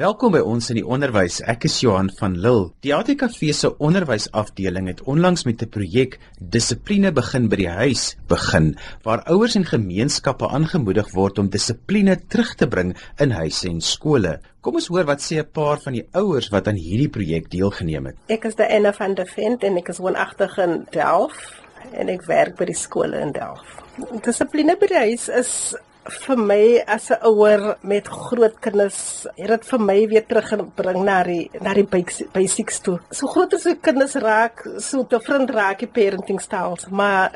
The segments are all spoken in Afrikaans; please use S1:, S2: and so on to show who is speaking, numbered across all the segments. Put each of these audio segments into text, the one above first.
S1: Welkom by ons in die onderwys. Ek is Johan van Lille. Die ATKV se onderwysafdeling het onlangs met 'n projek Dissipline begin by die huis begin, waar ouers en gemeenskappe aangemoedig word om dissipline terug te bring in huise en skole. Kom ons hoor wat sê 'n paar van die ouers wat aan hierdie projek deelgeneem het.
S2: Ek is Diana van der Vent en ek is woonagtig in Delft en ek werk by die skole in Delft. Dissipline by die huis is vir my as 'n ouer met groot kinders, het dit vir my weer teruggebring na die na die basics toe. So groot as die kinders raak, so te vriend raak die parenting styles, maar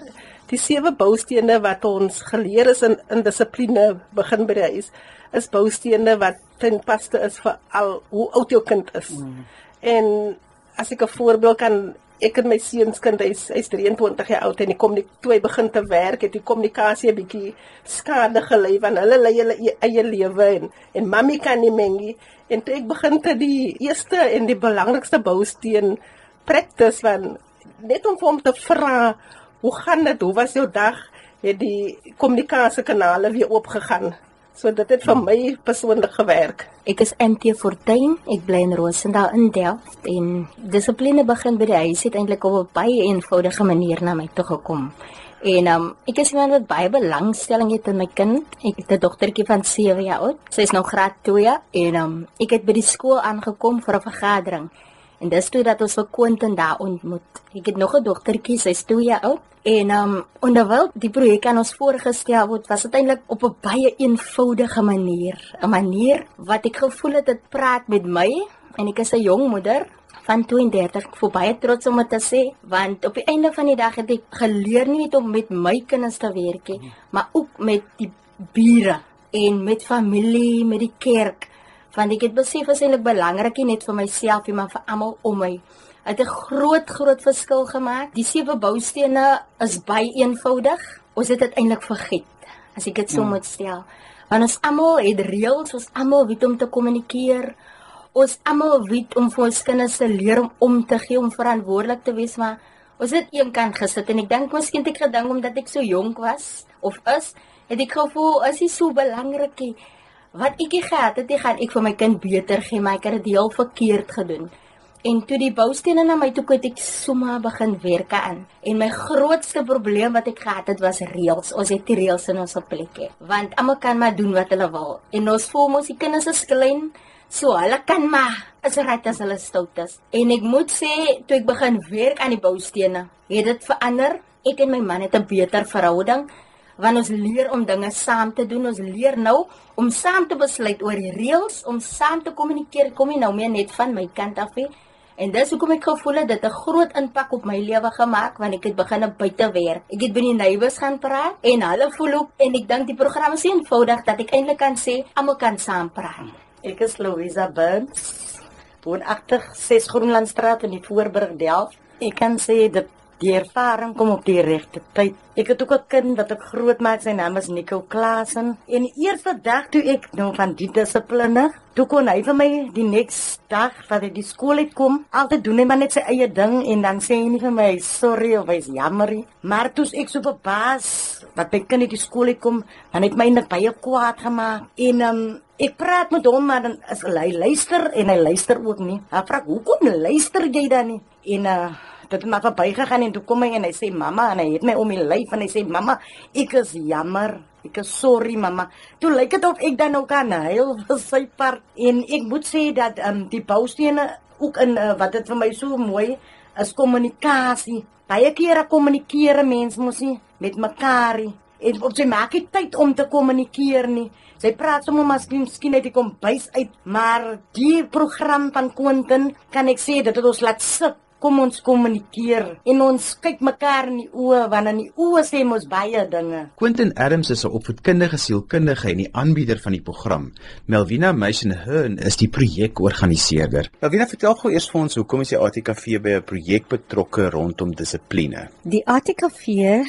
S2: die sewe boustene wat ons geleer is in in dissipline begin by die huis is boustene wat ten paste is vir al hoe oud jou kind is. Mm. En as ek 'n voorbeeld kan ek en my seuns kind hy's hy's 23 jaar oud en hy kom net toe hy begin te werk het die kommunikasie 'n bietjie skade gelei van hulle lei hulle e-, eie lewe en en mami kan nie mengie. En toe ek begin te die eerste en die belangrikste bousteen practice van net om hom te vra hoe gaan dit? Hoe was jou dag? het die kommunikasiekanale weer oopgegaan So dit het vir my persoonlik gewerk.
S3: Ek is Antie Fortuin, ek bly in Rosendal in Delft en dissipline begin by die huis het eintlik op 'n baie eenvoudige manier na my toe gekom. En um, ek is iemand wat baie belangstelling het in my kind. Ek het 'n dogtertjie van 7 jaar oud. Sy is nou graad 2 en um, ek het by die skool aangekom vir 'n vergadering. En dis toe dat ons vir Quentin daar ontmoet. Ek het nog 'n dogtertjie, sy's 2 jaar oud. En um onderwyl die projek aan ons voorgestel word, was dit eintlik op 'n baie eenvoudige manier, 'n manier wat ek gevoel het dit praat met my. En ek is 'n jong moeder van 32 ek voel baie trots om dit te sê want op die einde van die dag het ek geleer nie net om met my kinders te werk nie, maar ook met die bure en met familie, met die kerk want ek het besef is eintlik belangrik nie net vir myself nie, maar vir almal om my. Het 'n groot groot verskil gemaak. Die sewe boustene is baie eenvoudig. Ons het dit eintlik vergeet as ek dit so hmm. moet stel. Want ons almal het reëls, ons almal weet om te kommunikeer. Ons almal weet om vir ons kinders te leer om om te gee, om verantwoordelik te wees, maar ons het eenkant gesit en ek dink miskien het ek gedink omdat ek so jonk was of is, het ek gevoel is dit so belangrik nie wat ek gehad het, ek gaan ek vir my kind beter gee, maar ek het dit heel verkeerd gedoen. En toe die boustene na my toe kom, het ek sommer begin werk aan. En my grootste probleem wat ek gehad het was reëls. Ons het die reëls in ons plekke. Want almal kan maar doen wat hulle wil. En ons voel mos die kinders is klein, so hulle kan maar as reg as hulle stout is. En ek moet sê, toe ek begin werk aan die boustene, het dit verander. Ek en my man het 'n beter verhouding want ons leer om dinge saam te doen. Ons leer nou om saam te besluit oor die reëls, om saam te kommunikeer. Kom nie nou meer net van my kant af nie. En dis hoekom ek gevoel het dit 'n groot impak op my lewe gemaak want ek het begin buite werk. Ek het by die neighbors gaan praat en hulle voel ook en ek dink die program is eenvoudig dat ek eintlik kan sê almal kan saam praat.
S4: Ek is Louisa Burns. Woonagtig 6 Groenlandstraat in die Voorburg Delft. Ek kan sê dit Die ervaring kom op die regte tyd. Ek het ook 'n kind wat ek grootmaak, sy naam is Nico Klasen. En die eerste dag toe ek nou van die dissipline, toe kon hy vir my die next dag wat hy die skool uit kom, altyd doen hy maar net sy eie ding en dan sê hy nie vir my sorry of hy's jammer nie. Maar toe ek so verbaas wat by kind uit die skool uit kom, dan het my net baie kwaad gemaak. En um, ek praat met hom maar dan is hy luister en hy luister ook nie. Hy vra hoekom luister jy dan nie? En uh dit het maar verbygegaan en toe kom hy en hy sê mamma en hy het my om die lyf en hy sê mamma ek is jammer. Ek is sorry mamma. Toe lyk dit of ek dan ook aan huil vir sy part en ek moet sê dat um, die boustene ook in uh, wat dit vir my so mooi is kommunikasie. Baie kere kommunikeer mense mos nie met mekaar en op sy maak dit tyd om te kommunikeer nie. Sy praat sommer miskien miskien uit die kombuis uit, maar die program van Quentin kan ek sê dit het ons laat sit kom ons kommunikeer en ons kyk mekaar in die oë want in die oë sê ons baie dinge.
S1: Quentin Adams is 'n opvoedkundige sielkundige en die aanbieder van die program. Melvina Meisonhearn is die projekorganiseerder. Melvina, vertel gou eers vir ons hoekom is die ATKV by 'n projek betrokke rondom dissipline?
S5: Die ATKV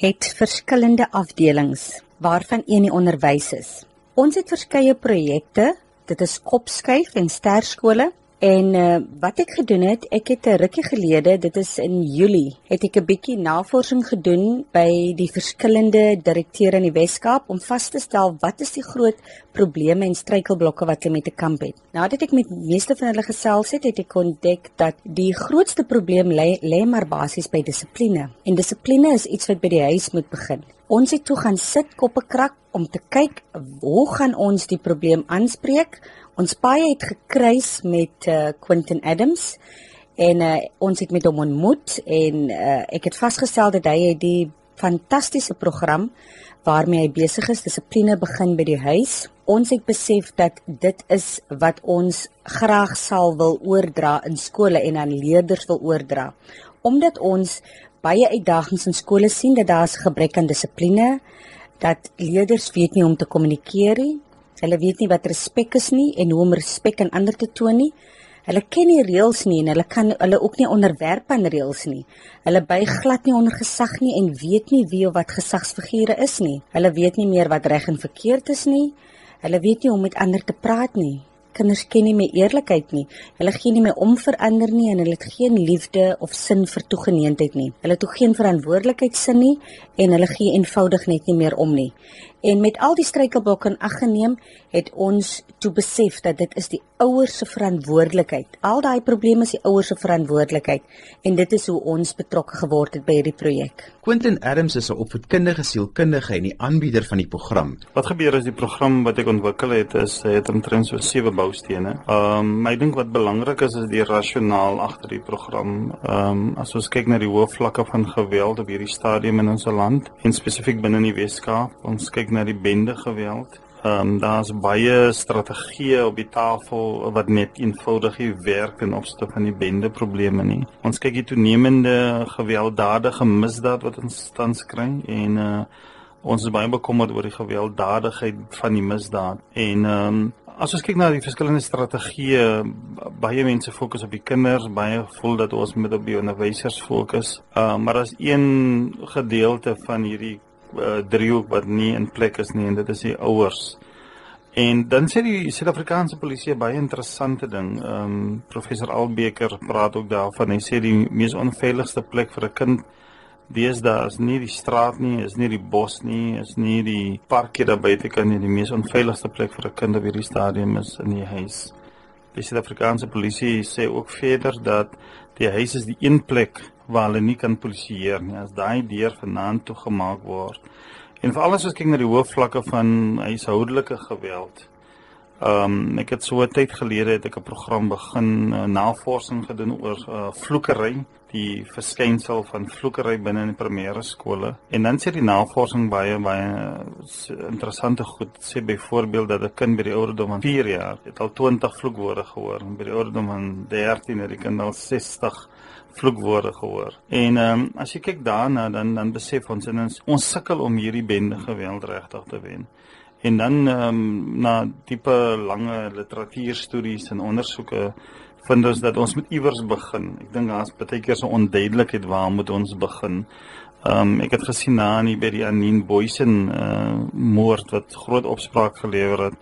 S5: het verskillende afdelings waarvan een die onderwys is. Ons het verskeie projekte. Dit is opskuif en sterskole En uh, wat ek gedoen het, ek het 'n rukkie gelede, dit is in Julie, het ek 'n bietjie navorsing gedoen by die verskillende direkteure in die Wes-Kaap om vas te stel wat is die groot probleme en struikelblokke wat hulle met te kamp het. Nadat ek met meeste van hulle gesels het, het ek ontdek dat die grootste probleem lê lê maar basies by dissipline. En dissipline is iets wat by die huis moet begin. Ons het toe gaan sit koppe krak om te kyk hoe gaan ons die probleem aanspreek? Ons paai het gekruis met uh, Quentin Adams en uh, ons het met hom ontmoet en uh, ek het vasgestel dat hy het die fantastiese program waarmee hy besig is dissipline begin by die huis. Ons het besef dat dit is wat ons graag sal wil oordra in skole en aan leerders wil oordra. Omdat ons baie uitdagings in skole sien dat daar 'n gebrek aan dissipline, dat leerders weet nie hoe om te kommunikeer nie. Hulle weet nie wat respek is nie en hoe om respek aan ander te toon nie. Hulle ken nie reëls nie en hulle kan hulle ook nie onderwerp aan reëls nie. Hulle buig glad nie onder gesag nie en weet nie wie of wat gesagsfigure is nie. Hulle weet nie meer wat reg en verkeerd is nie. Hulle weet nie hoe om met ander te praat nie kinders ken nie meer eerlikheid nie. Hulle gee nie meer om vir ander nie en hulle het geen liefde of sin vir toegeneentheid nie. Hulle het ook geen verantwoordelikheidsin nie en hulle gee eenvoudig net nie meer om nie. En met al die struikelblokke in ag geneem, het ons toe besef dat dit is die ouers se verantwoordelikheid. Al daai probleme is die ouers se verantwoordelikheid en dit is hoe ons betrokke geword het by hierdie projek.
S1: Quentin Adams is 'n opvoedkundige sielkundige en die aanbieder van die program.
S6: Wat gebeur is die program wat ek ontwikkel het is het omtrent so sewe boustene. Ehm um, my dink wat belangrik is is die rasionaal agter die program. Ehm um, as ons kyk na die hoë vlakke van geweld op hierdie stadium in ons land en spesifiek binne in die Weskaap, ons kyk na die bende geweld. Ehm um, daar's baie strategieë op die tafel wat net eenvoudig nie werk in opsigte van die bende probleme nie. Ons kyk die toenemende gewelddadige misdaad wat ons tans kry en uh ons is baie bekommerd oor die gewelddadigheid van die misdaad. En ehm um, as ons kyk na die verskillende strategieë, baie mense fokus op die kinders, baie voel dat ons moet op die onderwysers fokus. Uh, maar as een gedeelte van hierdie uh, driehoek wat nie in plek is nie en dit is die ouers. En dan sê die Suid-Afrikaanse polisie baie interessante ding. Ehm um, professor Albeker praat ook daarvan. Hy sê die mees onveiligste plek vir 'n kind deesdae is nie die straat nie, is nie die bos nie, is nie die parkie daar buite kan nie. Die mees onveiligste plek vir 'n kind op hierdie stadium is in die huis. Die Suid-Afrikaanse polisie sê ook verder dat die huis is die een plek waar hulle nie kan polisieer nie as daai deur vanaand toe gemaak word. En veral as ons kyk na die hoë vlakke van huishoudelike geweld. Ehm um, ek het so 'n tyd gelede het ek 'n program begin uh, navorsing gedoen oor uh, vloekery, die verskynsel van vloekery binne in primêre skole. En dan sê die navorsing baie baie uh, interessante goed. Sê byvoorbeeld dat 'n kind by die ouderdom van 4 jaar het al 20 vloekwoorde gehoor en by die ouderdom van 13 het die kind al 60 vloekwoorde gehoor. En ehm um, as jy kyk daarna dan dan besef ons en ons, ons sukkel om hierdie bende geweld regtig te wen. En dan ehm um, na diepe lange literatuurstudies en ondersoeke vind ons dat ons moet iewers begin. Ek dink daar's baie keer so onduidelikheid waar moet ons begin. Ehm um, ek het gesien na nie by die Anin Boysen uh, moord wat groot opspraak gelewer het.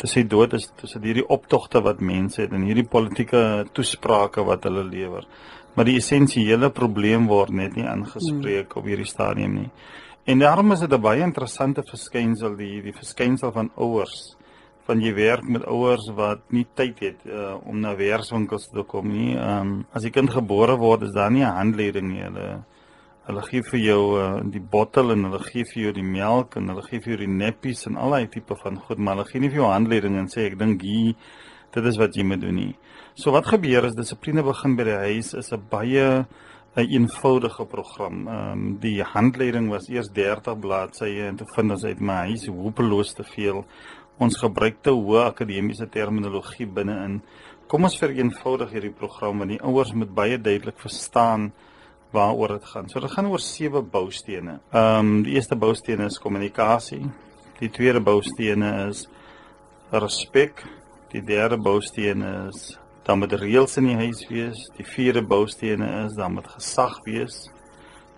S6: Dit sê dood is tussen hierdie optogte wat mense het en hierdie politieke toesprake wat hulle lewer maar die essensiële probleem word net nie aangespreek hmm. op hierdie stadium nie. En daarom is dit 'n baie interessante verskynsel die die verskynsel van ouers van jy werk met ouers wat nie tyd het uh, om na werkswinkels te kom nie. Ehm um, as die kind gebore word is daar nie 'n handleiding nie. Hulle hulle gee vir jou uh, die bottel en hulle gee vir jou die melk en hulle gee vir jou die neppies en al daai tipe van goed, maar hulle gee nie vir jou handleiding en sê ek dink hier dit is wat jy moet doen nie. So wat gebeur is dissipline begin by die huis is 'n baie 'n eenvoudige program. Ehm um, die handleiding was eers 30 bladsye en te vind ons uit my huis hopeloos te veel. Ons gebruik te hoë akademiese terminologie binne-in. Kom ons vereenvoudig hierdie program want die ouers moet baie duidelik verstaan waaroor dit gaan. So dit gaan oor sewe boustene. Ehm um, die eerste boustene is kommunikasie. Die tweede boustene is respek. Die derde bousteen is dan moet reëls in die huis wees. Die vierde boustene is dan moet gesag wees.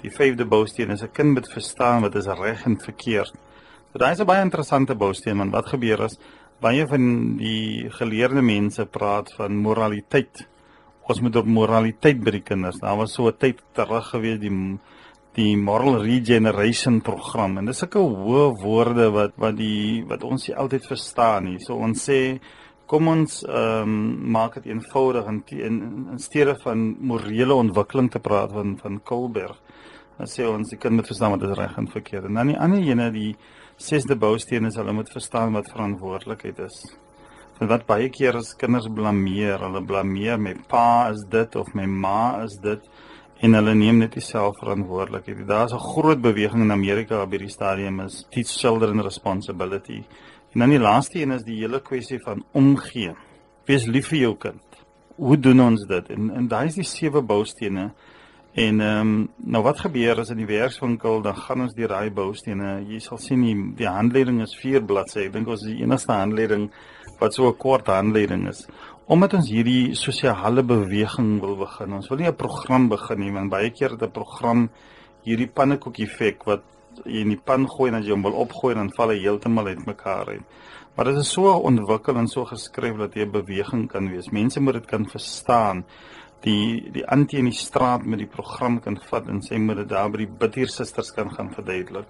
S6: Die vyfde bousteen is 'n kind moet verstaan wat is reg en verkeerd. So daai is 'n baie interessante bousteen want wat gebeur as baie van die geleerde mense praat van moraliteit. Ons moet op moraliteit by die kinders. Daar was so 'n tyd terug gewees die die moral regeneration program en dis sulke hoë woorde wat wat die wat ons nie altyd verstaan nie. So ons sê kom ons ehm um, maak dit eenvoudig en in, in steede van morele ontwikkeling te praat van van Kolberg. Dan sê ons die kind moet verstaan wat is reg en verkeerd. En dan die ander ene die sesde bousteen is hulle moet verstaan wat verantwoordelikheid is. Wat baie keer as kinders blameer, hulle blameer my pa is dit of my ma is dit en hulle neem net self verantwoordelikheid. Daar's 'n groot beweging in Amerika op hierdie stadium is teach children responsibility. En dan die laaste een is die hele kwessie van omgee. Wees lief vir jou kind. Hoe doen ons dit? En en daai is die sewe boustene En ehm um, nou wat gebeur as in die werkswinkel dan gaan ons deur daai boustene. Jy sal sien die, die handleiding is 4 bladsye. Ek dink ons is die enigste handleiding wat so 'n kort handleiding is. Omdat ons hierdie sosiale beweging wil begin. Ons wil nie 'n program begin nie, want baie keer het 'n program hierdie pannekoekie effek wat jy in die pan gooi en as jy hom wil opgooi dan val hy heeltemal uitmekaar uit. Maar dit is so ontwikkel en so geskryf dat jy 'n beweging kan wees. Mense moet dit kan verstaan die die antie in die straat met die program kan vat en sê moet dit daar by die bidtier susters kan gaan verduidelik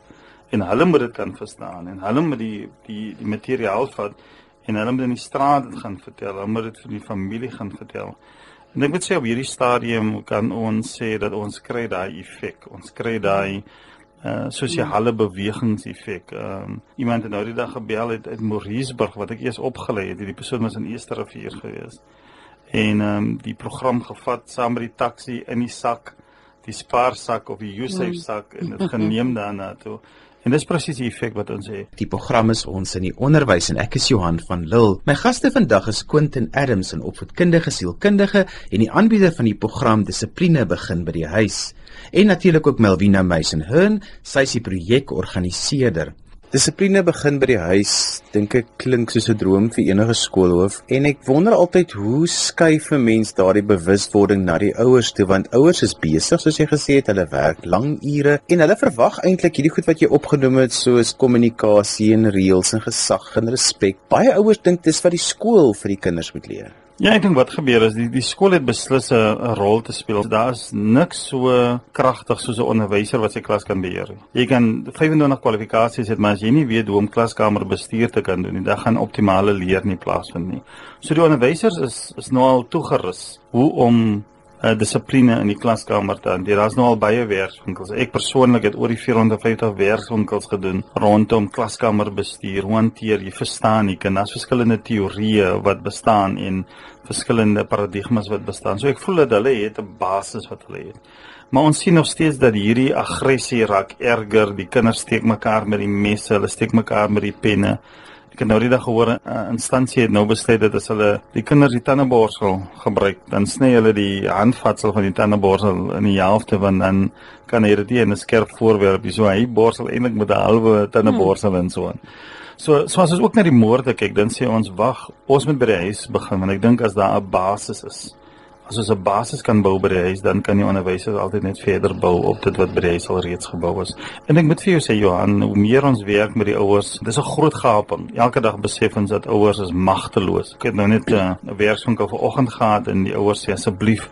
S6: en hulle moet dit kan verstaan en hulle moet die die die materiaal vat en hulle moet in die straat dit gaan vertel hulle moet dit vir die familie gaan vertel en ek moet sê op hierdie stadium kan ons sê dat ons kry daai effek ons kry daai uh sosiale bewegingseffek. Ehm um, iemand het nou die dag gebel uit uit Mauriceburg wat ek eers opgelei het. Die persoon was in Eerste Rivier geweest en ehm um, die program gevat saam met die taxi in die sak, die spaarsak of die Usave sak en dit geneem daarna toe. En dis presies die effek wat ons het.
S1: Die program is ons in die onderwys en ek is Johan van Lille. My gaste vandag is Quentin Adams, 'n opvoedkundige sielkundige en die aanbieder van die program Dissipline begin by die huis. En natuurlik ook Melvina Meisenhorn, sy is die projekorganiseerder. Dissipline begin by die huis, dink ek klink soos 'n droom vir enige skoolhoof en ek wonder altyd hoe skuif 'n mens daardie bewustwording na die ouers toe want ouers is besig soos jy gesê het, hulle werk lang ure en hulle verwag eintlik hierdie goed wat jy opgenoem het soos kommunikasie en reëls en gesag en respek. Baie ouers dink dis wat die skool vir die kinders moet leer.
S6: Ja, ek dink wat gebeur is die die skool het beslis 'n rol te speel. Daar's niks so kragtig soos 'n onderwyser wat sy klas kan beheer. Jy kan 25 kwalifikasies hê, maar as jy nie weet hoe om klaskamer bestuur te kan doen nie, dan gaan optimale leer nie plaasvind nie. So die onderwysers is is nou al toegerus hoe om uh, dissipline in die klaskamer te hanteer. Daar's nou al baie werkswinkels. Ek persoonlik het oor die 450 werkswinkels gedoen rondom klaskamerbestuur. Hoe hanteer jy verstaan jy kan daar's verskillende teorieë wat bestaan en verskillende paradigmas wat bestaan. So ek voel dat hulle het 'n basis wat hulle het. Maar ons sien nog steeds dat hierdie aggressie raak erger. Die kinders steek mekaar met die messe, hulle steek mekaar met die penne. Ek het nou die dag gehoor 'n uh, instansie het nou besluit dat as hulle die kinders die tandeborsel gebruik, dan sny hulle die handvatsel van die tandeborsel in die helfte want dan kan hy dit in 'n skerp voorwerp, so hy borsel eintlik met 'n halwe tandeborsel hmm. en so aan. So so as ons ook na die moorde kyk, dan sê ons wag, ons moet by die huis begin want ek dink as daar 'n basis is as ons 'n basis kan bou by die huis, dan kan die onderwysers altyd net verder bou op dit wat by die huis al reeds gebou is. En ek moet vir jou sê Johan, hoe meer ons werk met die ouers, dis 'n groot gaping. Elke dag besef ons dat ouers is magteloos. Ek het nou net eh, 'n uh, werkswinkel vanoggend gehad en die ouers sê asseblief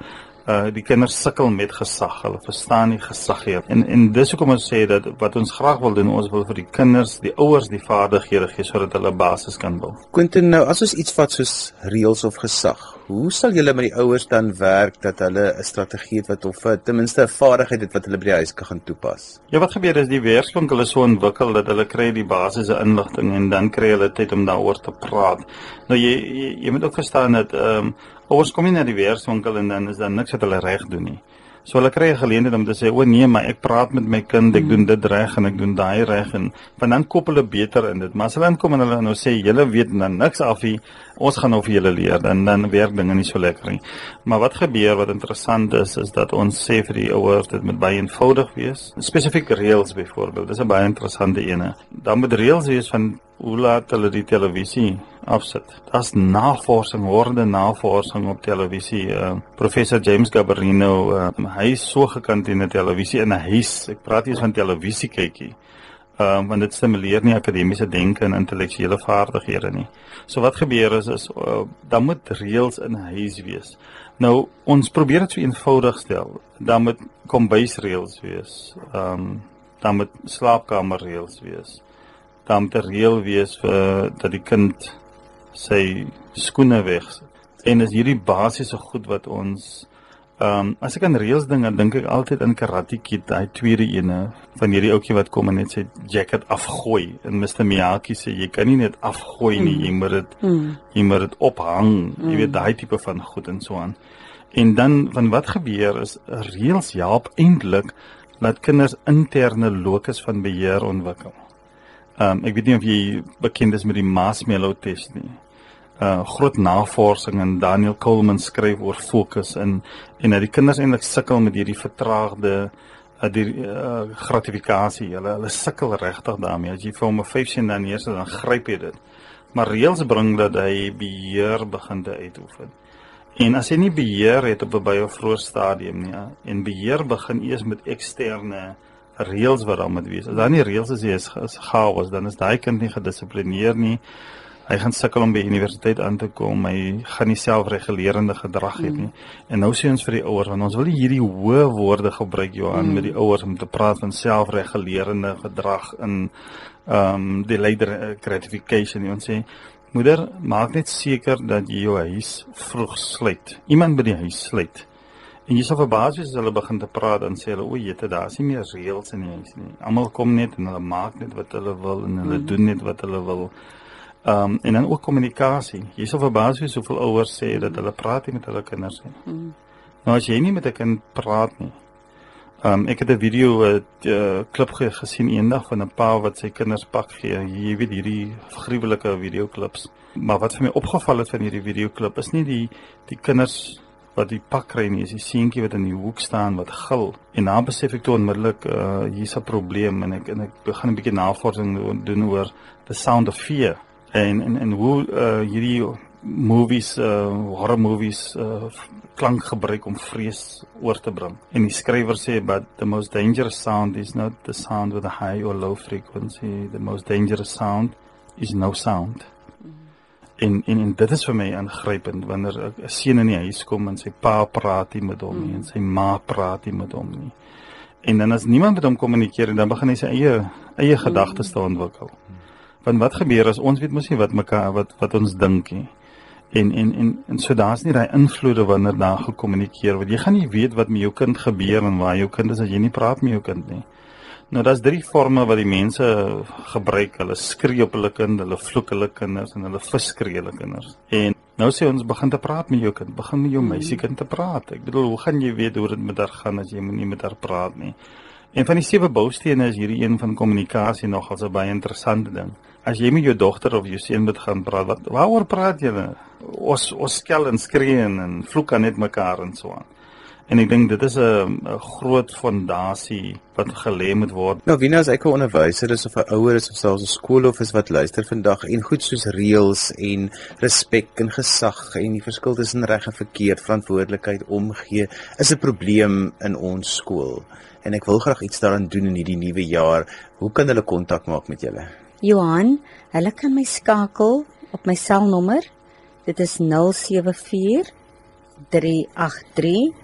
S6: uh die kinders sukkel met gesag. Hulle verstaan nie gesag nie. En en dis hoekom ons sê dat wat ons graag wil doen, ons wil vir die kinders, die ouers die vaardighede gee sodat hulle basis kan bou.
S1: Quentin, nou as ons iets vat soos reëls of gesag, hoe sal julle met die ouers dan werk dat hulle 'n strategie het wat of ten minste 'n vaardigheid het wat hulle by die huis kan toepas?
S6: Ja, wat gebeur is die werkswinkel is so ontwikkel dat hulle kry die basiese inligting en dan kry hulle tyd om daaroor te praat. Nou jy jy, jy moet ook verstaan dat ehm um, Ons kom nie na die weerswinkel en dan is daar niks wat hulle reg doen nie. So hulle kry 'n geleentheid om te sê, "O nee, maar ek praat met my kind, ek doen dit reg en ek doen daai reg en van dan koppel hulle beter in dit." Maar as hulle inkom en hulle nou sê, "Julle weet dan niks af nie, ons gaan nou vir julle leer," dan dan werk dinge nie so lekker nie. Maar wat gebeur wat interessant is, is dat ons sê vir die ouers dit moet baie eenvoudig wees. Spesifiek reëls byvoorbeeld, dis 'n baie interessante ene. Dan moet reëls wees van hoe laat hulle die televisie afsit. Daar's navorsing, horde navorsing op televisie. Uh, professor James Gabarino, uh, hy is so gekant in die televisie in 'n huis. Ek praat hier van televisie kykie. Ehm um, want dit stimuleer nie akademiese denke en intellektuele vaardighede nie. So wat gebeur is is uh, dan moet reëls in huis wees. Nou ons probeer dit so eenvoudig stel. Dan moet kombuisreëls wees. Ehm um, dan moet slaapkamerreëls wees. Dan moet 'n reël wees vir dat die kind sy skoene weg. En is hierdie basiese goed wat ons Ehm um, as ek aan reels ding dan dink ek altyd aan Karate Kid, daai tweede ene van hierdie ouetjie wat kom en net sy jacket afgooi en Mr Miyagi sê jy kan nie net afgooi nie, jy moet dit mm. jy moet dit ophang. Mm. Jy weet mm. daai tipe van goed en so aan. En dan van wat gebeur is reels help eintlik dat kinders interne locus van beheer ontwikkel. Ehm um, ek weet nie of jy bekend is met die Marshmallow test nie uh groot navorsing en Daniel Coleman skryf oor fokus in en dat die kinders eintlik sukkel met hierdie vertraagde uh, die uh, gratifikasie. Hulle hulle sukkel regtig daarmee. As jy vir hom 'n 5 sien dan eers dan gryp jy dit. Maar reëls bring dat hy beheer begin te uitoefen. En as jy nie beheer het op 'n baie vroeë stadium nie, ja, en beheer begin eers met eksterne reëls wat dan moet wees. As daar nie reëls is, is, is chaos, dan is daai kind nie gedissiplineerd nie hy gaan sukkel om by universiteit aan te kom. Hy gaan nie selfregulerende gedrag hê nie. Mm. En nou sê ons vir die ouers want ons wil nie hierdie hoë woorde gebruik Johan mm. met die ouers om te praat van selfregulerende gedrag in ehm um, delayed gratification. Ons sê moeder, maak net seker dat jy jou huis vroeg sluit. Iemand by die huis sluit. En jy sal verbaas wees as hulle begin te praat en sê hulle o, jette, daar is nie meer reëls in huis nie. Almal kom net en hulle maak net wat hulle wil en hulle mm. doen net wat hulle wil. Ehm um, en dan ook kommunikasie. Jy sal verbaas wees hoeveel ouers sê dat hulle praat nie met hulle kinders nie. Hmm. Nou as jy nie met 'n kind praat nie. Ehm um, ek het 'n video 'n uh, klip gesien eendag van 'n pa wat sy kinders pak gee. Jy weet hierdie gruwelike videoklips. Maar wat vir my opgeval het van hierdie videoklip is nie die die kinders wat die pak kry nie, is die seentjie wat in die hoek staan wat gil. En dan besef ek toe onmiddellik uh hier's 'n probleem en ek en ek begin 'n bietjie navorsing doen oor the sound of fear en en en hoe uh, hierdie movies uh horror movies uh klank gebruik om vrees oor te bring. En die skrywer sê but the most dangerous sound is not the sound with a high or low frequency. The most dangerous sound is no sound. En en, en dit is vir my aangrypend wanneer 'n seun in die huis kom en sy pa praat nie met hom nie en sy ma praat nie met hom nie. En dan as niemand met hom kommunikeer en dan begin hy sy eie eie gedagtes te ontwikkel. Hmm want wat gebeur as ons weet mos nie wat mekaar wat wat ons dink nie. En en en en so daar's nie daai invloede wanneer daar gekommunikeer word. Jy gaan nie weet wat met jou kind gebeur en waar jou kind is as jy nie praat met jou kind nie nou daar's drie forme wat die mense gebruik hulle skree op hulle kind hulle vloek hulle kinders en hulle verskree hulle kinders en nou sê ons begin te praat met jou kind begin met jou meisie kind te praat ek bedoel hoe gaan jy weet hoe dit met haar gaan as jy nie met haar praat nie En van die sewe boustene is hierdie een van kommunikasie nogals 'n baie interessante ding. As jy met jou dogter of jou seun moet gaan praat, wat waaroor praat julle? Ons ons skel en skree en vloek aan net mekaar en so aan. En ek dink dit is 'n groot fondasie wat gelê moet word.
S1: Nou, wie nou as ek 'n onderwyser is of 'n ouer is of selfs 'n skoolhoof is wat luister vandag en goed soos reëls en respek en gesag en die verskil tussen reg en verkeerd, verantwoordelikheid omgee, is 'n probleem in ons skool en ek wil graag iets daaraan doen in hierdie nuwe jaar. Hoe kan hulle kontak maak met julle?
S5: Johan, hulle kan my skakel op my selnommer. Dit is 074 383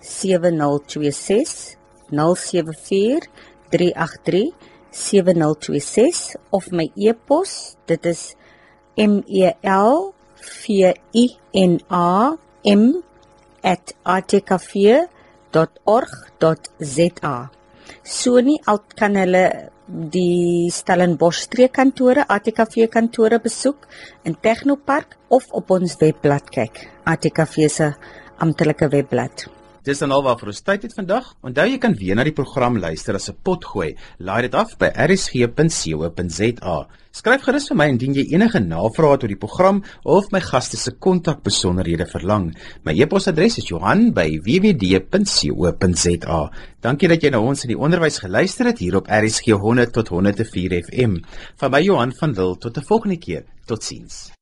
S5: 7026 074 383 7026 of my e-pos dit is m e l v i n a m @atkafe.com www.stellenbosch.org.za. So nie al kan hulle die Stellenbosch streekkantore, ATKV kantore besoek in Technopark of op ons webblad kyk, ATKV se amptelike webblad.
S1: Dis dan alwaar vir ons tyd het vandag. Onthou jy kan weer na die program luister as 'n potgooi. Laai dit af by rsg.co.za. Skryf gerus vir my indien jy enige navrae het oor die program of my gaste se kontakbesonderhede verlang. My e-posadres is Johan@wwd.co.za. Dankie dat jy na ons in die onderwys geluister het hier op RSG 100 tot 104 FM. Van my Johan van Wil tot 'n volgende keer. Totsiens.